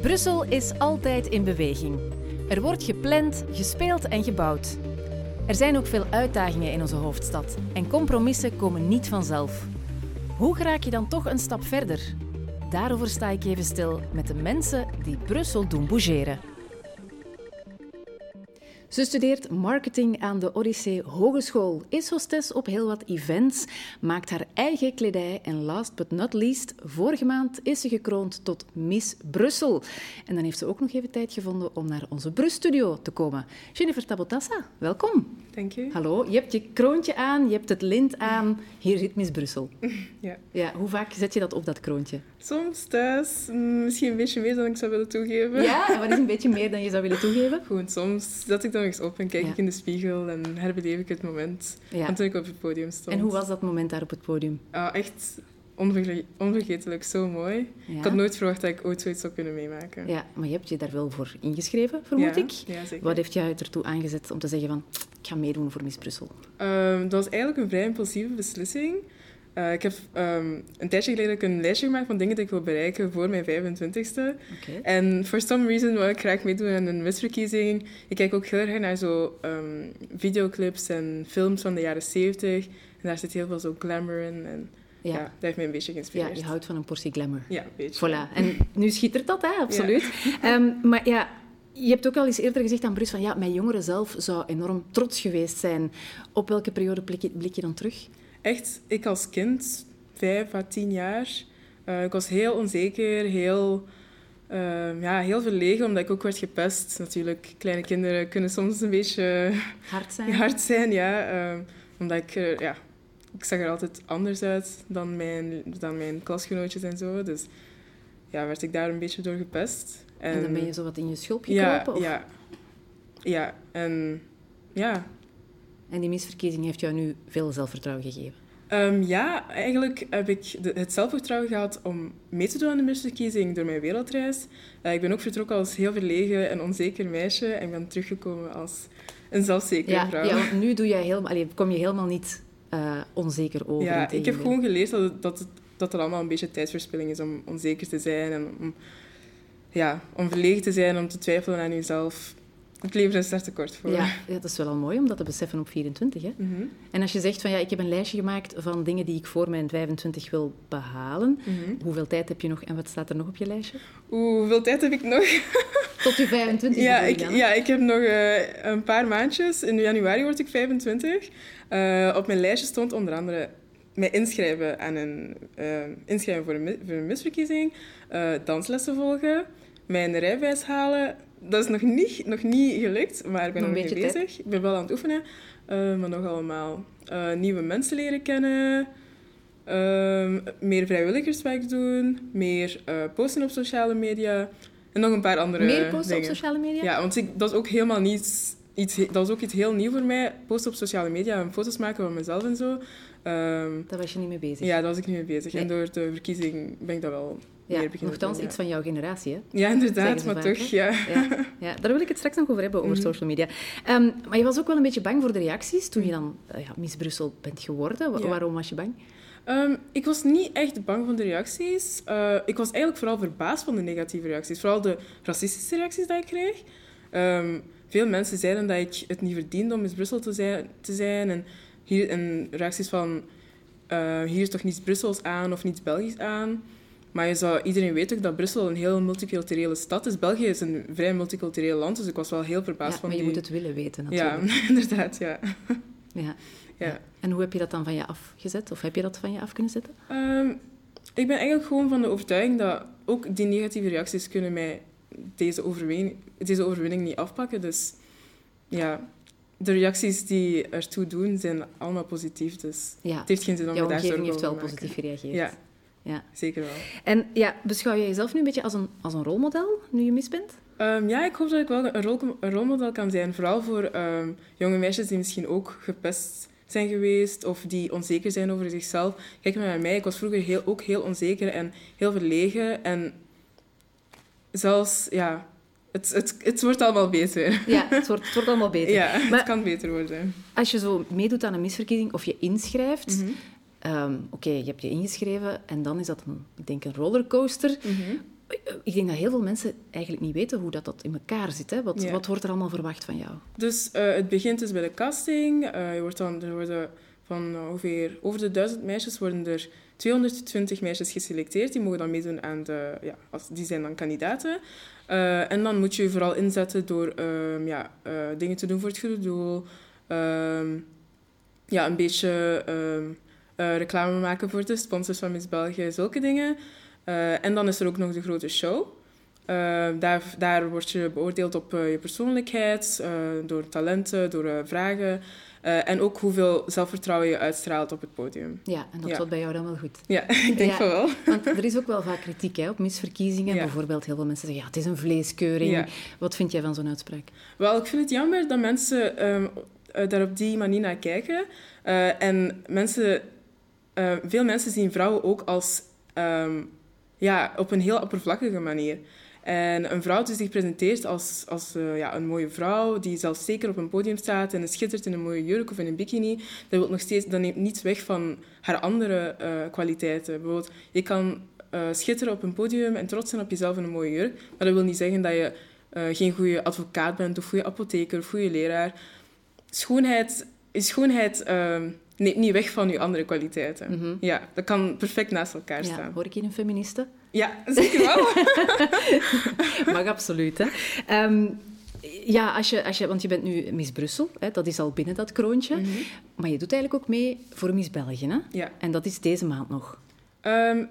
Brussel is altijd in beweging. Er wordt gepland, gespeeld en gebouwd. Er zijn ook veel uitdagingen in onze hoofdstad en compromissen komen niet vanzelf. Hoe raak je dan toch een stap verder? Daarover sta ik even stil met de mensen die Brussel doen bougeren. Ze studeert marketing aan de Odyssee Hogeschool, is hostess op heel wat events, maakt haar eigen kledij en last but not least, vorige maand is ze gekroond tot Miss Brussel. En dan heeft ze ook nog even tijd gevonden om naar onze Brusstudio te komen. Jennifer Tabotassa, welkom. Dank je. Hallo, je hebt je kroontje aan, je hebt het lint aan. Hier zit Miss Brussel. Ja. Ja, hoe vaak zet je dat op, dat kroontje? Soms thuis, mm, misschien een beetje meer dan ik zou willen toegeven. Ja, wat is een beetje meer dan je zou willen toegeven? Gewoon soms zet ik dan eens op en kijk Ja. ik in de spiegel en herbeleef ik het moment Ja. van toen ik op het podium stond. En hoe was dat moment daar op het podium? Ah, echt onverge- onvergetelijk, zo mooi. Ja. Ik had nooit verwacht dat ik ooit zoiets zou kunnen meemaken. Ja, maar je hebt je daar wel voor ingeschreven, vermoed ik. Ja, zeker. Wat heeft jou ertoe aangezet om te zeggen van, ik ga meedoen voor Miss Brussel? Ehm, dat was eigenlijk een vrij impulsieve beslissing. Eh, ik heb ehm, een tijdje geleden ook een lijstje gemaakt van dingen die ik wil bereiken voor mijn 25ste. Oké. En for some reason wil ik graag meedoen aan een misverkiezing. Ik kijk ook heel erg naar zo ehm, videoclips en films van de jaren 70. En daar zit heel veel zo glamour in. En ja, Ja. dat heeft mij een beetje ja, geïnspireerd. je houdt van een portie glamour. Ja, een beetje. Voilà. En nu schittert dat, hè? absoluut. Ehm, maar ja, je hebt ook al eens eerder gezegd aan Brus van ja, mijn jongere zelf zou enorm trots geweest zijn. Op welke periode blik je, blik je dan terug? Echt, ik als kind, vijf à tien jaar, eh, ik was heel onzeker, heel, ehm, ja, heel verlegen, omdat ik ook werd gepest. Natuurlijk, kleine kinderen kunnen soms een beetje Hard zijn? hard zijn, ja. ehm, omdat ik, ja, ik zag er altijd anders uit dan mijn, dan mijn klasgenootjes en zo. Dus ja, werd ik daar een beetje door gepest. En dan ben je zo wat in je schulp ja, gekropen? of- ja, ja, en ja, En die misverkiezing heeft jou nu veel zelfvertrouwen gegeven? Ehm, ja, eigenlijk heb ik de- het zelfvertrouwen gehad om mee te doen aan de misverkiezing door mijn wereldreis. Eh, ik ben ook vertrokken als heel verlegen en onzeker meisje en ben teruggekomen als een zelfzekere Ja, vrouw. ja, want nu doe jij helemaal, allee, kom je helemaal niet eh, onzeker over. Ja, ik heb gewoon geleerd dat het, dat, het, dat het allemaal een beetje tijdverspilling is om onzeker te zijn en om, ja, om verlegen te zijn, om te twijfelen aan jezelf. Het leven is daar te kort voor. Ja, ja, dat is wel al mooi om dat te beseffen op 24. Hè? Mhm, En als je zegt van ja, ik heb een lijstje gemaakt van dingen die ik voor mijn 25 wil behalen. mhm. Hoeveel tijd heb je nog en wat staat er nog op je lijstje? Oeh, hoeveel tijd heb ik nog? Tot je 25 Ja, ik, dan, ja, ik heb nog eh, een paar maandjes. In januari word ik 25. Eh, op mijn lijstje stond onder andere mij inschrijven, aan een, eh, inschrijven voor, een, voor een misverkiezing, danslessen volgen, mijn rijbewijs halen. Dat is nog niet, nog niet gelukt, maar ik ben Nog een beetje bezig. Ik ben wel aan het oefenen, eh, maar nog allemaal. Eh, nieuwe mensen leren kennen, ehm, meer vrijwilligerswerk doen, meer eh, posten op sociale media en nog een paar andere Meer posten op dingen. sociale media? Ja, want ik, dat is ook helemaal niet iets... Dat was ook iets heel nieuw voor mij. Posten op sociale media en foto's maken van mezelf en zo. Ehm, Daar was je niet mee bezig. ja, daar was ik niet mee bezig. Nee. En door de verkiezing ben ik dat wel Ja, doen, iets van jouw generatie, hè? Ja, inderdaad. Maar vaak, toch, ja. Ja, ja, daar wil ik het straks nog over hebben, over Mhm. social media. Ehm, maar je was ook wel een beetje bang voor de reacties toen je dan eh, ja, Miss Brussel bent geworden. Wa- Ja. Waarom was je bang? Ehm, ik was niet echt bang van de reacties. Eh, ik was eigenlijk vooral verbaasd van de negatieve reacties. Vooral de racistische reacties die ik kreeg. Ehm, veel mensen zeiden dat ik het niet verdiende om Miss Brussel te zijn. Te zijn. En, hier, en reacties van... eh, hier is toch niets Brussels aan of niets Belgisch aan. Maar je zou, iedereen weet ook dat Brussel een heel multiculturele stad is. België is een vrij multicultureel land, dus ik was wel heel verbaasd Ja, van maar je die... moet het willen weten, Ja, natuurlijk. inderdaad, ja. Ja. ja. En hoe heb je dat dan van je afgezet? Of heb je dat van je af kunnen zetten? Ehm, ik ben eigenlijk gewoon van de overtuiging dat ook die negatieve reacties kunnen mij deze overwinning, deze overwinning niet afpakken. Dus ja, de reacties die ertoe doen zijn allemaal positief. Dus Ja, het heeft geen zin om jouw me daar omgeving zorgen heeft wel over te positief gereageerd. maken. Ja, Ja. zeker wel. En ja, beschouw je jezelf nu een beetje als een, als een rolmodel, nu je mis bent? Ehm, ja, ik hoop dat ik wel een, rol, een rolmodel kan zijn. Vooral voor ehm, jonge meisjes die misschien ook gepest zijn geweest of die onzeker zijn over zichzelf. Kijk maar naar mij. Ik was vroeger heel, ook heel onzeker en heel verlegen. En zelfs, ja, het, het, het wordt allemaal beter. Ja, het wordt, het wordt allemaal beter. Ja, Maar- het kan beter worden. Als je zo meedoet aan een misverkiezing of je inschrijft... Mhm. Ehm, Oké, je hebt je ingeschreven en dan is dat een, ik denk een rollercoaster. Mhm. ik denk dat heel veel mensen eigenlijk niet weten hoe dat, dat in elkaar zit. Hè? Wat, wat wordt er allemaal verwacht van jou? Dus eh, het begint dus bij de casting. Eh, je wordt dan, er worden van ongeveer over de duizend meisjes worden er 220 meisjes geselecteerd. Die mogen dan meedoen aan de... Ja, als, die zijn dan kandidaten. Eh, en dan moet je je vooral inzetten door ehm, ja, dingen te doen voor het goede doel. Ehm, ja, een beetje reclame maken voor de sponsors van Miss België. Zulke dingen. Eh, en dan is er ook nog de grote show. Eh, daar, daar word je beoordeeld op eh, je persoonlijkheid, eh, door talenten, door eh, vragen. eh, en ook hoeveel zelfvertrouwen je uitstraalt op het podium. Ja, en dat Ja. zat bij jou dan wel goed. Ja, ik denk Ja. van wel. Want er is ook wel vaak kritiek hè, op misverkiezingen. Ja. Bijvoorbeeld heel veel mensen zeggen, ja, het is een vleeskeuring. Wat vind jij van zo'n uitspraak? Wel, ik vind het jammer dat mensen ehm, eh, daar op die manier naar kijken. Eh, en mensen, eh, veel mensen zien vrouwen ook als ehm, ja, op een heel oppervlakkige manier. En een vrouw die zich presenteert als, als eh, ja, een mooie vrouw, die zelfs zeker op een podium staat en schittert in een mooie jurk of in een bikini, dat, wil nog steeds, dat neemt niets weg van haar andere eh, kwaliteiten. Bijvoorbeeld, je kan schitteren op een podium en trots zijn op jezelf in een mooie jurk, maar dat wil niet zeggen dat je geen goede advocaat bent of goede apotheker of goede leraar. Schoonheid, schoonheid ehm, neemt niet weg van je andere kwaliteiten. Mhm. Ja, dat kan perfect naast elkaar Ja, staan. hoor ik hier een feministe? Ja, zeker wel. Mag absoluut, hè. Ehm, ja, als je, als je, want je bent nu Miss Brussel, hè, dat is al binnen dat kroontje. Maar je doet eigenlijk ook mee voor Miss België, hè? ja. En dat is deze maand nog. Ehm,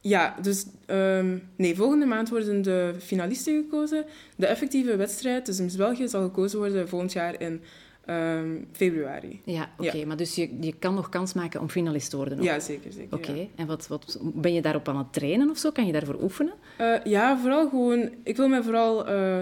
ja, dus ehm, nee, volgende maand worden de finalisten gekozen. De effectieve wedstrijd, dus Miss België, zal gekozen worden volgend jaar in ehm, februari. Ja, oké. Maar dus je, je kan nog kans maken om finalist te worden? Ja, zeker. zeker Oké. ja. En wat, wat, ben je daarop aan het trainen of zo? Kan je daarvoor oefenen? Eh, ja, vooral gewoon... Ik wil mij vooral... eh,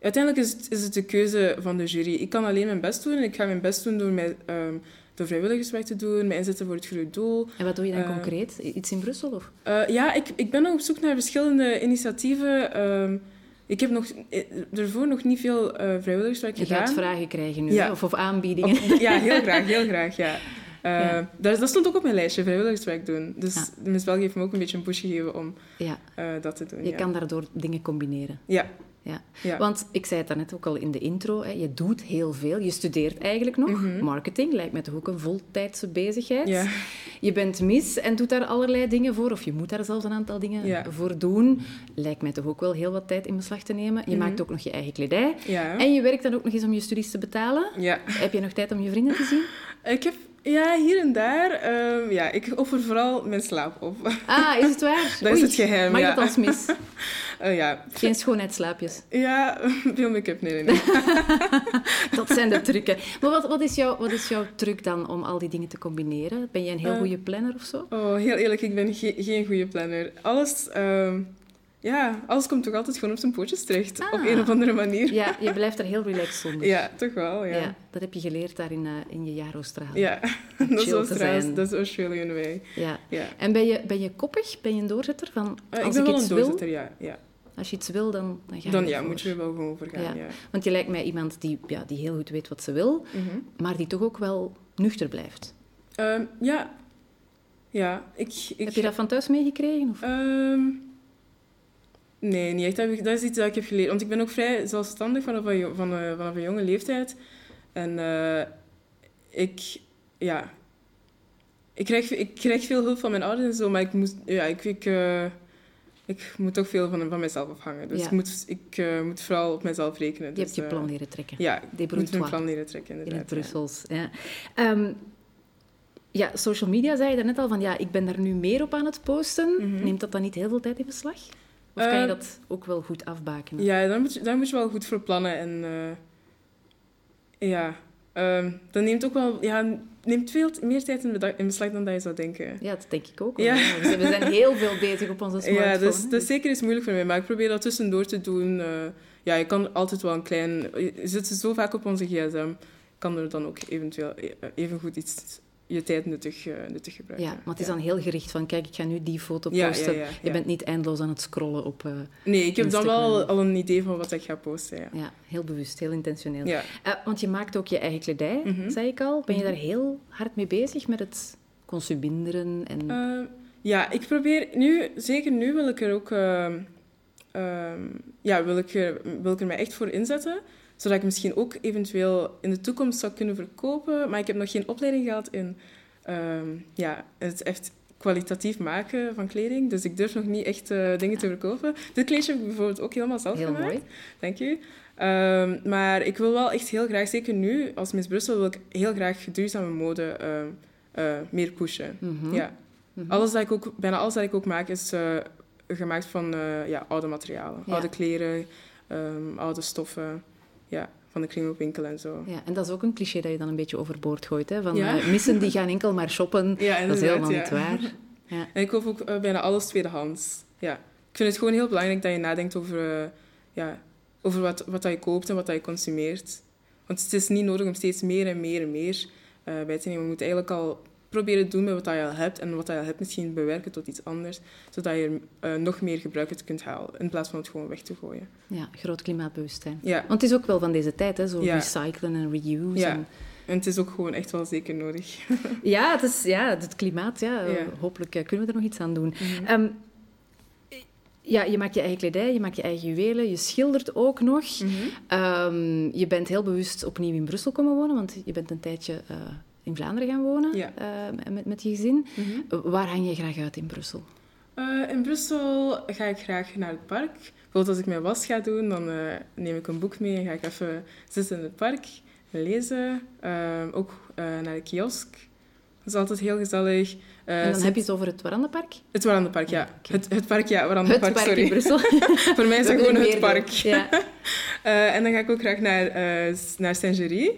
uiteindelijk is het, is het de keuze van de jury. Ik kan alleen mijn best doen en ik ga mijn best doen door, mij, ehm, door vrijwilligerswerk te doen, mij inzetten voor het goede doel. En wat doe je dan Eh, concreet? Iets in Brussel? Of? Ja, ik, ik ben nog op zoek naar verschillende initiatieven. Ehm, ik heb nog, eh, ervoor nog niet veel eh, vrijwilligerswerk Je gedaan. gaat vragen krijgen nu, Ja. Of, of aanbiedingen. Op- ja, heel graag, heel graag, ja. Eh, Ja. Dat, dat stond ook op mijn lijstje, vrijwilligerswerk doen. Dus Ja. de Miss België heeft me ook een beetje een push gegeven om Ja, dat te doen. je kan daardoor dingen combineren. Ja, Ja. ja. Want ik zei het daarnet ook al in de intro, hè, je doet heel veel. Je studeert eigenlijk nog. Mhm. Marketing lijkt me toch ook een voltijdse bezigheid. Ja. Je bent mis en doet daar allerlei dingen voor, of je moet daar zelfs een aantal dingen Ja. voor doen. Lijkt mij toch ook wel heel wat tijd in beslag te nemen. Je Mhm. maakt ook nog je eigen kledij. En je werkt dan ook nog eens om je studies te betalen. Heb je nog tijd om je vrienden te zien? Ik heb, ja, hier en daar, ehm, ja, ik offer vooral mijn slaap op. Ah, is het waar? Dat is het geheim, Mag ja. dat als mis? Eh, ja. Geen schoonheidsslaapjes. ja, veel make-up, nee, nee, nee. Dat zijn de trucken. Maar wat, wat, is jouw, wat is jouw truc dan om al die dingen te combineren? Ben je een heel Eh, goede planner of zo? Oh, heel eerlijk, ik ben ge- geen goede planner. Alles, ehm, ja, alles komt toch altijd gewoon op zijn pootjes terecht. Ah. Op een of andere manier. Ja, je blijft er heel relaxed zonder. Ja, toch wel, ja. Ja, Ja, dat heb je geleerd daar in, eh, in je jaar Australië. dat, is Australië, dat is Australian way. Ja. Ja. En ben je, ben je koppig? Ben je een doorzetter? Van, Eh, ik als ben ik wel iets een wil, ja. ja. als je iets wil, dan, dan ga je Dan ja, moet je er wel gewoon voor gaan, Ja. ja. Want je lijkt mij iemand die, ja, die heel goed weet wat ze wil, Mhm. maar die toch ook wel nuchter blijft. Ehm, ja. Ja, ik... ik Heb je dat van thuis meegekregen? Of? Ehm, nee, niet echt. Dat, is iets dat ik heb geleerd. Want ik ben ook vrij zelfstandig vanaf een, eh, vanaf een jonge leeftijd. En eh, ik, ja... Ik krijg, ik krijg veel hulp van mijn ouders en zo, maar ik, moest, ja, ik, ik, eh, ik moet toch veel van, van mezelf afhangen. Dus Ja. ik, moet, ik moet vooral op mezelf rekenen. je Dus, hebt je eh, plan leren trekken. Ja, ik moet mijn plan leren trekken, in het ja. Brussels. Ja. Ehm, ja, social media zei je daarnet al van ja, ik ben daar nu meer op aan het posten. Mhm. Neemt dat dan niet heel veel tijd in beslag? Of kan je Eh, dat ook wel goed afbakenen? Ja, daar moet, je, daar moet je wel goed voor plannen. En eh, ja, ehm, dat neemt ook wel ja, neemt veel meer tijd in, in beslag dan dat je zou denken. Ja, dat denk ik ook. wel. Ja. Ja, we zijn- heel veel bezig op onze smartphone. Ja, dus, dat is zeker iets moeilijk voor mij, maar ik probeer dat tussendoor te doen. eh, ja, je kan altijd wel een klein... Je zit zo vaak op onze gsm, kan er dan ook eventueel eh, even goed iets je tijd nuttig, eh, nuttig gebruiken. Ja, maar het is dan heel gericht van, kijk, ik ga nu die foto Ja, ja, posten. ja, Je bent niet eindeloos aan het scrollen op... eh, Nee, ik heb dan wel al een idee van wat ik ga posten, ja. ja, heel bewust, heel intentioneel. Ja. Eh, want je maakt ook je eigen kledij, Mhm. zei ik al. Ben je Mhm. daar heel hard mee bezig met het consuminderen? En... Ja, ik probeer nu, zeker nu wil ik er ook, eh, ehm, ja, wil, ik er, wil ik er mij echt voor inzetten. Zodat ik misschien ook eventueel in de toekomst zou kunnen verkopen. Maar ik heb nog geen opleiding gehad in ehm, ja, het echt kwalitatief maken van kleding. Dus ik durf nog niet echt eh, dingen te verkopen. Dit kleedje heb ik bijvoorbeeld ook helemaal zelf Heel gemaakt. mooi. Dank u. Ehm, maar ik wil wel echt heel graag, zeker nu als Miss Brussel, wil ik heel graag duurzame mode ehm, eh, meer pushen. Mhm. Ja. Alles dat ik ook, bijna alles dat ik ook maak is eh, gemaakt van ja, oude materialen. Ja. Oude kleren, oude stoffen. Ja, van de kringloopwinkel en zo. Ja, en dat is ook een cliché dat je dan een beetje overboord gooit. Hè? Van Ja. eh, missen die gaan enkel maar shoppen. Ja, dat is helemaal niet waar. Ja. En ik koop ook eh, bijna alles tweedehands. Ja. Ik vind het gewoon heel belangrijk dat je nadenkt over, eh, ja, over wat, wat dat je koopt en wat dat je consumeert. Want het is niet nodig om steeds meer en meer en meer bij te nemen. Je moet eigenlijk al proberen doen met wat je al hebt. En wat je al hebt misschien bewerken tot iets anders. Zodat je er eh, nog meer gebruik uit kunt halen. In plaats van het gewoon weg te gooien. ja, groot klimaatbewustzijn. Ja. Want het is ook wel van deze tijd, hè? zo Ja. recyclen en reuse. Ja. En... En het is ook gewoon echt wel zeker nodig. Ja, het, is, ja, het klimaat, ja, Ja. hopelijk eh, kunnen we er nog iets aan doen. Ehm, ja, je maakt je eigen kledij, je maakt je eigen juwelen, je schildert ook nog. Mhm. Ehm, je bent heel bewust opnieuw in Brussel komen wonen, want je bent een tijdje eh, in Vlaanderen gaan wonen Ja. eh, met, met je gezin. Mhm. Eh, waar hang je graag uit in Brussel? Eh, in Brussel ga ik graag naar het park. Bijvoorbeeld als ik mijn was ga doen, dan neem ik een boek mee en ga ik even zitten in het park en lezen. Ook naar de kiosk. Dat is altijd heel gezellig. En dan zit- heb je het over het Warandenpark? Het Warandenpark, ja. Het, het park, ja. Het Warandenpark, park sorry. in Brussel. Voor mij is het gewoon het park. Ja. En dan ga ik ook graag naar, naar Saint-Géry.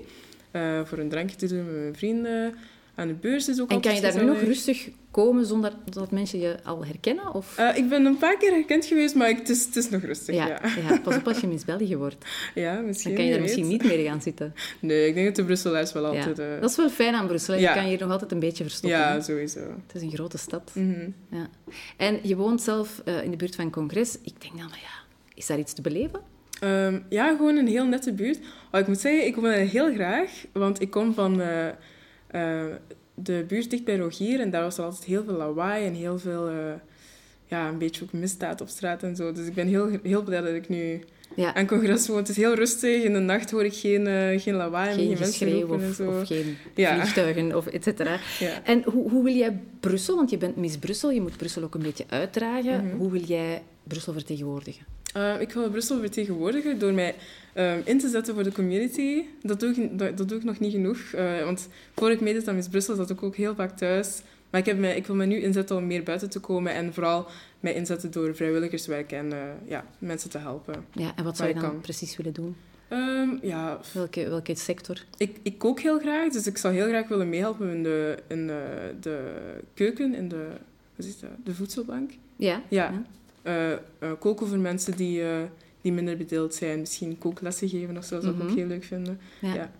Eh, voor een drankje te doen met mijn vrienden. Aan de beurs is ook En kan je daar nu nog rustig komen zonder dat mensen je al herkennen? Of? Eh, ik ben een paar keer herkend geweest, maar ik, het, is, het is nog rustig, ja. ja, Ja, ja, pas op als je Miss België wordt. misschien. Dan kan je daar misschien niet meer gaan zitten. Nee, ik denk dat de Brusselaars wel Ja. altijd... eh, Dat is wel fijn aan Brussel. Je Ja. kan hier nog altijd een beetje verstoppen. ja, sowieso. Het is een grote stad. Mhm. Ja. En je woont zelf in de buurt van Congres. Ik denk dan, van, ja, is daar iets te beleven? Ehm, ja, gewoon een heel nette buurt. Oh, ik moet zeggen, ik kom er heel graag, want ik kom van eh, eh, de buurt dicht bij Rogier en daar was er altijd heel veel lawaai en heel veel, eh, ja, een beetje ook misdaad op straat en zo. Dus ik ben heel, heel blij dat ik nu Ja, aan congres woon. Het is heel rustig, in de nacht hoor ik geen, geen lawaai en geen geen mensen roepen en of, zo. of geen Ja. vliegtuigen, of et cetera. Ja. En hoe, hoe wil jij Brussel, want je bent Miss Brussel, je moet Brussel ook een beetje uitdragen. Mhm. Hoe wil jij Brussel vertegenwoordigen? Eh, ik wil Brussel vertegenwoordigen door mij ehm, in te zetten voor de community. Dat doe ik, dat, dat doe ik nog niet genoeg. eh, want voor ik meedeed aan Miss Brussel zat ik ook heel vaak thuis. Maar ik, heb mij, ik wil me nu inzetten om meer buiten te komen. En vooral mij inzetten door vrijwilligerswerk en eh, ja, mensen te helpen. Ja, en wat zou je dan kan. precies willen doen? Ehm, ja, Welke, welke sector? ik, ik kook heel graag. Dus ik zou heel graag willen meehelpen in de, in, eh, de keuken, in de, wat is dat? de voedselbank. Ja? Ja. Eh, koken voor mensen die, eh, die minder bedeeld zijn. Misschien kooklessen geven of zo, dat zou ik Mhm. ook heel leuk vinden. Ja.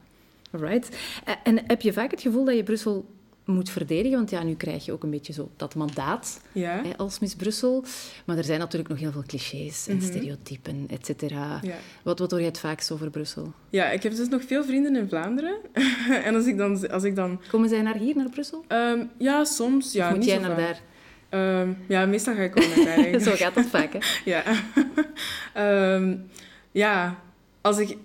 Eh, En heb je vaak het gevoel dat je Brussel moet verdedigen? Want ja, nu krijg je ook een beetje zo dat mandaat Ja. hè, als Miss Brussel. Maar er zijn natuurlijk nog heel veel clichés en Mhm. stereotypen, et cetera. Ja. Wat, wat hoor je het vaakst over Brussel? ja, ik heb dus nog veel vrienden in Vlaanderen. en als ik dan... Als ik dan Komen zij naar hier, naar Brussel? ehm, ja, soms. Ja, of moet niet jij zo naar vaak. daar? Ehm, ja, meestal ga ik wel naar daar. Zo gaat dat vaak, hè? Ja. Ehm, ja, als ik...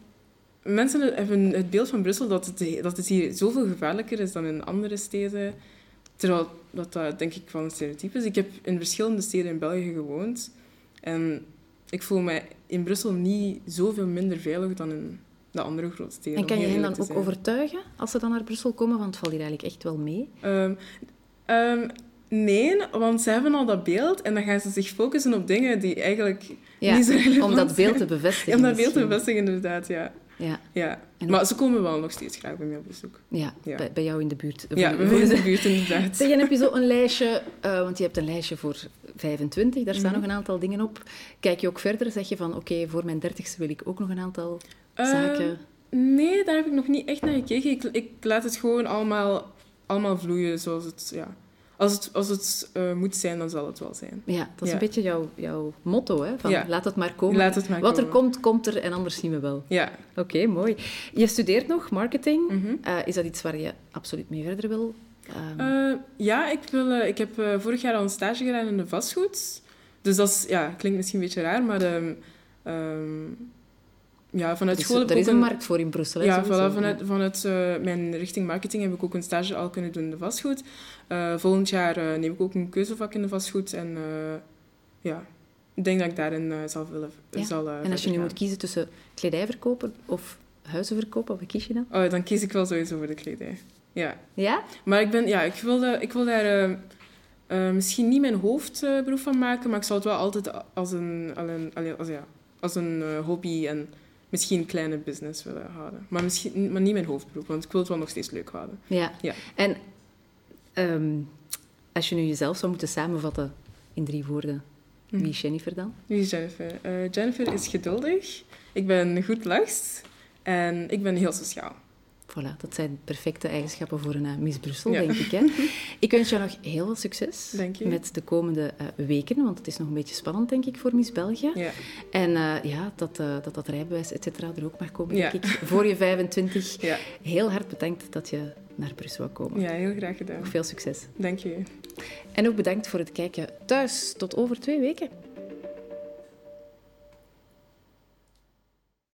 Mensen hebben het beeld van Brussel dat het, dat het hier zoveel gevaarlijker is dan in andere steden. Terwijl dat, dat denk ik wel een stereotype is. Ik heb in verschillende steden in België gewoond. En ik voel me in Brussel niet zoveel minder veilig dan in de andere grote steden. En kan je hen dan ook overtuigen als ze dan naar Brussel komen? Want het valt hier eigenlijk echt wel mee. Ehm, nee, want ze hebben al dat beeld en dan gaan ze zich focussen op dingen die eigenlijk Ja, niet zo relevant om dat beeld te zijn. bevestigen. Om dat beeld te bevestigen, inderdaad, ja. Ja, ja. Maar ze komen wel nog steeds graag bij mij op bezoek. ja, Ja. Bij, bij jou in de buurt. Ja, bij mij in de- buurt, inderdaad. Zeg, en heb je zo een lijstje, eh, want je hebt een lijstje voor 25, daar staan Mhm. nog een aantal dingen op. Kijk je ook verder, zeg je van oké, voor mijn dertigste wil ik ook nog een aantal Eh, zaken. Nee, daar heb ik nog niet echt naar gekeken. Ik, ik laat het gewoon allemaal, allemaal vloeien zoals het... Ja. Als het, als het eh, moet zijn, dan zal het wel zijn. Ja, dat is ja. een beetje jouw, jouw motto, hè? Van, Ja. laat het maar komen. Laat het maar Wat er komt, komt er en anders zien we wel. Ja. Oké, mooi. Je studeert nog marketing. Mhm. Eh, is dat iets waar je absoluut mee verder wil? Ehm, Eh, ja, ik, wil, ik heb vorig jaar al een stage gedaan in de vastgoed. Dus dat is, ja, klinkt misschien een beetje raar, maar ehm, ehm, ja, vanuit Dus school heb er ik is een markt voor in Brussel. hè, Ja, voilà, vanuit, vanuit eh, mijn richting marketing heb ik ook een stage al kunnen doen in de vastgoed. Eh, volgend jaar eh, neem ik ook een keuzevak in de vastgoed. En ja, ik denk dat ik daarin zal willen. Ja. Zal, En als je nu gaan. moet kiezen tussen kledij verkopen of huizen verkopen, wat kies je dan? Oh, dan kies ik wel sowieso voor de kledij. Ja. Ja? Maar ik, ben, ja, ik, wil, ik wil daar misschien niet mijn hoofdberoep van maken, maar ik zal het wel altijd als een, al een- als, ja, als een hobby en misschien een kleine business willen houden. Maar, misschien, maar niet mijn hoofdberoep, want ik wil het wel nog steeds leuk houden. Ja. Ja. En ehm, als je nu jezelf zou moeten samenvatten in drie woorden, Mhm. wie is Jennifer dan? Wie is Jennifer? Eh, Jennifer is geduldig, ik ben goed lachs en ik ben heel sociaal. Voilà, dat zijn perfecte eigenschappen voor een eh, Miss Brussel, Ja. denk ik. Hè? Ik wens je nog heel veel succes met de komende eh, weken, want het is nog een beetje spannend, denk ik, voor Miss België. Ja. En eh, ja, dat, eh, dat dat rijbewijs et cetera, er ook mag komen, Ja. denk ik. Voor je 25. Ja. Heel hard bedankt dat je naar Brussel komen. ja, heel graag gedaan. Nog veel succes. Dank je. En ook bedankt voor het kijken thuis. Tot over twee weken.